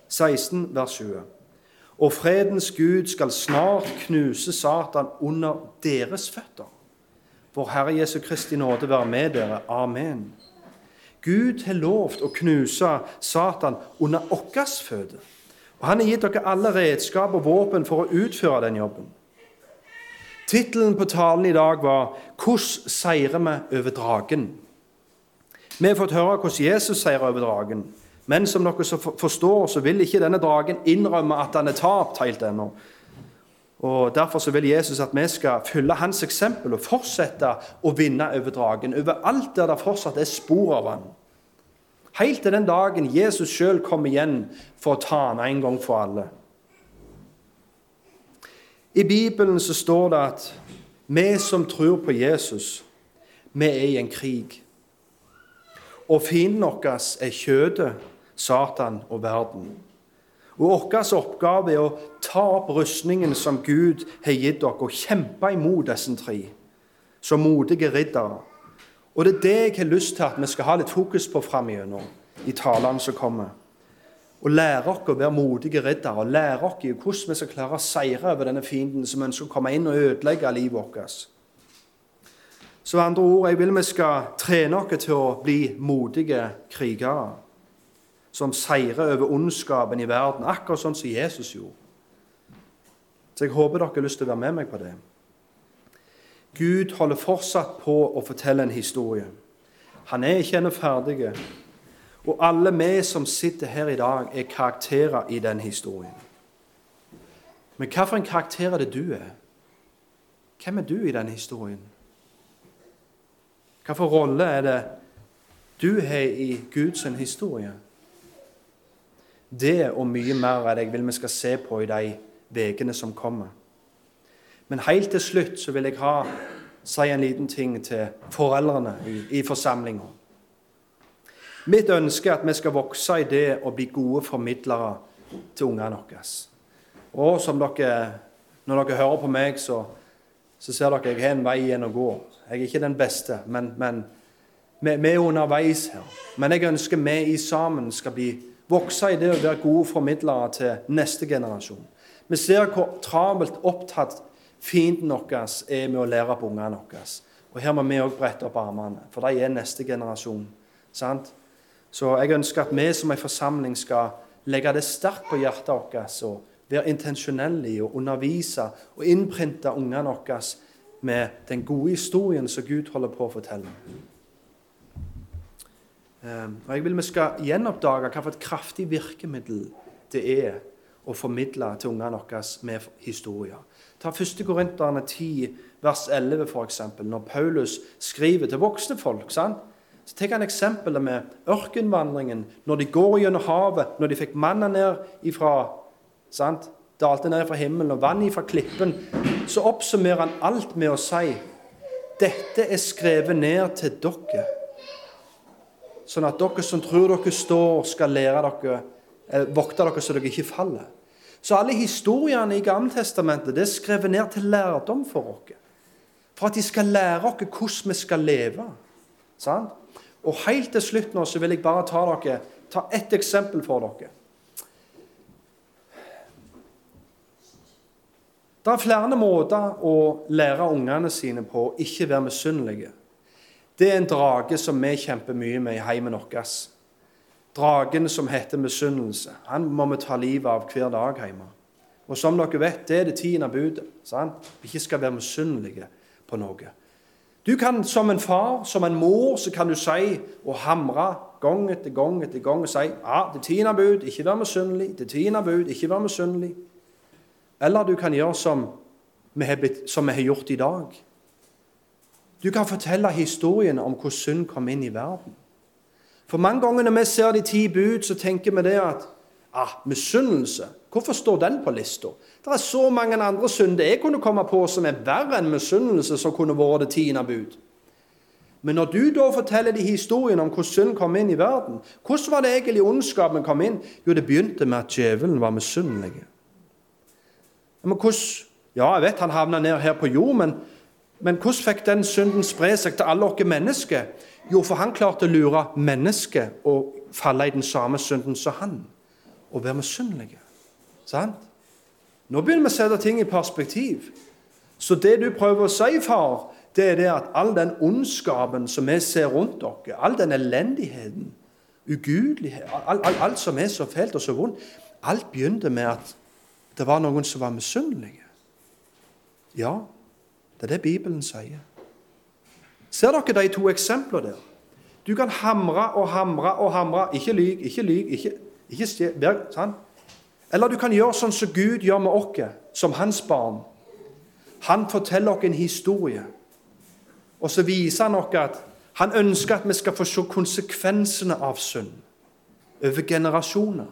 [SPEAKER 1] 16 vers 20. Og fredens Gud skal snart knuse Satan under deres føtter. Vår Herre Jesu Kristi nåde være med dere. Amen. Gud har lovt å knuse Satan under våre føtter. Og Han har gitt dere alle redskap og våpen for å utføre den jobben. Tittelen på talen i dag var 'Hvordan seirer vi over dragen?' Vi har fått høre hvordan Jesus seier over dragen. Men som dere forstår, så vil ikke denne dragen innrømme at han er tapt helt ennå. Og Derfor så vil Jesus at vi skal følge hans eksempel og fortsette å vinne over dragen. Overalt der det fortsatt er spor av han. Helt til den dagen Jesus sjøl kommer igjen for å ta han en gang for alle. I Bibelen så står det at vi som tror på Jesus, vi er i en krig. Og fienden vår er kjødet, Satan og verden. Og Vår oppgave er å ta opp rustningen som Gud har gitt dere, og kjempe imot disse tre som modige riddere. Og Det er det jeg har lyst til at vi skal ha litt fokus på framover i talene som kommer. Og lære oss å være modige riddere, og lære oss hvordan vi skal klare å seire over denne fienden som ønsker å komme inn og ødelegge livet vårt. Så andre ord, jeg vil vi skal trene oss til å bli modige krigere. Som seirer over ondskapen i verden, akkurat sånn som Jesus gjorde. Så jeg håper dere har lyst til å være med meg på det. Gud holder fortsatt på å fortelle en historie. Han er ikke ennå ferdig. Og alle vi som sitter her i dag, er karakterer i den historien. Men hvilken karakter er det du er? Hvem er du i den historien? Hvilken rolle er det du har i Guds historie? Det og mye mer er det jeg vil vi skal se på i de ukene som kommer. Men helt til slutt så vil jeg ha, si en liten ting til foreldrene i, i forsamlinga. Mitt ønske er at vi skal vokse i det å bli gode formidlere til ungene våre. Og som dere, når dere hører på meg, så, så ser dere at jeg har en vei igjen å gå. Jeg er ikke den beste, men, men vi, vi, er underveis her. Men jeg ønsker vi i sammen skal bli, vokse i det å være gode formidlere til neste generasjon. Vi ser hvor travelt opptatt fienden vår er med å lære på ungene våre. Og her må vi òg brette opp armene, for de er neste generasjon. sant? Så jeg ønsker at vi som en forsamling skal legge det sterkt på hjertet vårt og være intensjonelle i å undervise og innprinte ungene våre med den gode historien som Gud holder på å fortelle. Ehm, og Jeg vil vi skal gjenoppdage hvilket kraftig virkemiddel det er å formidle til ungene våre med historier. Ta 1. Korinterne 10, vers 11, f.eks., når Paulus skriver til voksne folk. sant? Så tar han eksempelet med ørkenvandringen, når de går gjennom havet, når de fikk manna ned ifra sant? dalte ned fra himmelen og vann ifra klippen, så oppsummerer han alt med å si dette er skrevet ned til dere, sånn at dere som tror dere står, skal lære dere, eh, vokte dere så dere ikke faller. Så alle historiene i Gammeltestamentet det er skrevet ned til lærdom for oss. For at de skal lære oss hvordan vi skal leve. Sant? Og helt til slutt nå så vil jeg bare ta, dere, ta ett eksempel for dere. Det er flere måter å lære ungene sine på å ikke være misunnelige. Det er en drage som vi kjemper mye med i heimen vår. Dragen som heter misunnelse. Han må vi ta livet av hver dag hjemme. Og som dere vet, det er det tiende budet. Sant? Vi ikke skal være misunnelige på noe. Du kan som en far, som en mor, så kan du si og hamre gang etter gang etter gang og si ja, det tiende bud, ikke vær misunnelig. Det tiende bud, ikke vær misunnelig. Eller du kan gjøre som vi, har, som vi har gjort i dag. Du kan fortelle historien om hvordan synd kom inn i verden. For mange ganger når vi ser de ti bud, så tenker vi det at ah, misunnelse Hvorfor står den på lista? Det er så mange andre synder jeg kunne komme på som er verre enn misunnelse, som kunne vært det tiende bud. Men når du da forteller de historien om hvordan synd kom inn i verden, hvordan var det egentlig ondskapen kom inn? Jo, det begynte med at djevelen var misunnelig. Men hvordan, ja, jeg vet han havna ned her på jord, men, men hvordan fikk den synden spre seg til alle oss mennesker? Jo, for han klarte å lure mennesket og falle i den samme synden som han, og være misunnelige. Sant? Nå begynner vi å sette ting i perspektiv. Så det du prøver å si, far, det er det at all den ondskapen som vi ser rundt dere, all den elendigheten, ugudelighet, alt, alt, alt som er så fælt og så vondt, alt begynte med at det var noen som var misunnelige. Ja, det er det Bibelen sier. Ser dere de to eksemplene der? Du kan hamre og hamre og hamre. Ikke lyg, ikke lyg, ikke, ikke stjel. Sånn. Eller du kan gjøre sånn som Gud gjør med oss, som hans barn. Han forteller oss en historie. Og så viser han oss at han ønsker at vi skal få se konsekvensene av synd over generasjoner.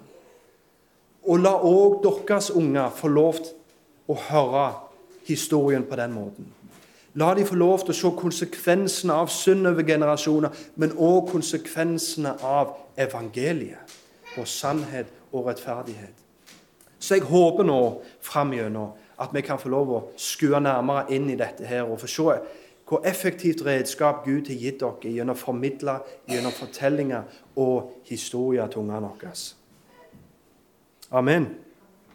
[SPEAKER 1] Og la òg deres unger få lov til å høre historien på den måten. La de få lov til å se konsekvensene av synd over generasjoner, men òg konsekvensene av evangeliet og sannhet og rettferdighet. Så jeg håper nå framgjennom at vi kan få lov å skue nærmere inn i dette her og få se hvor effektivt redskap Gud har gitt dere gjennom å formidle, gjennom fortellinger og historier til ungene våre. Amen.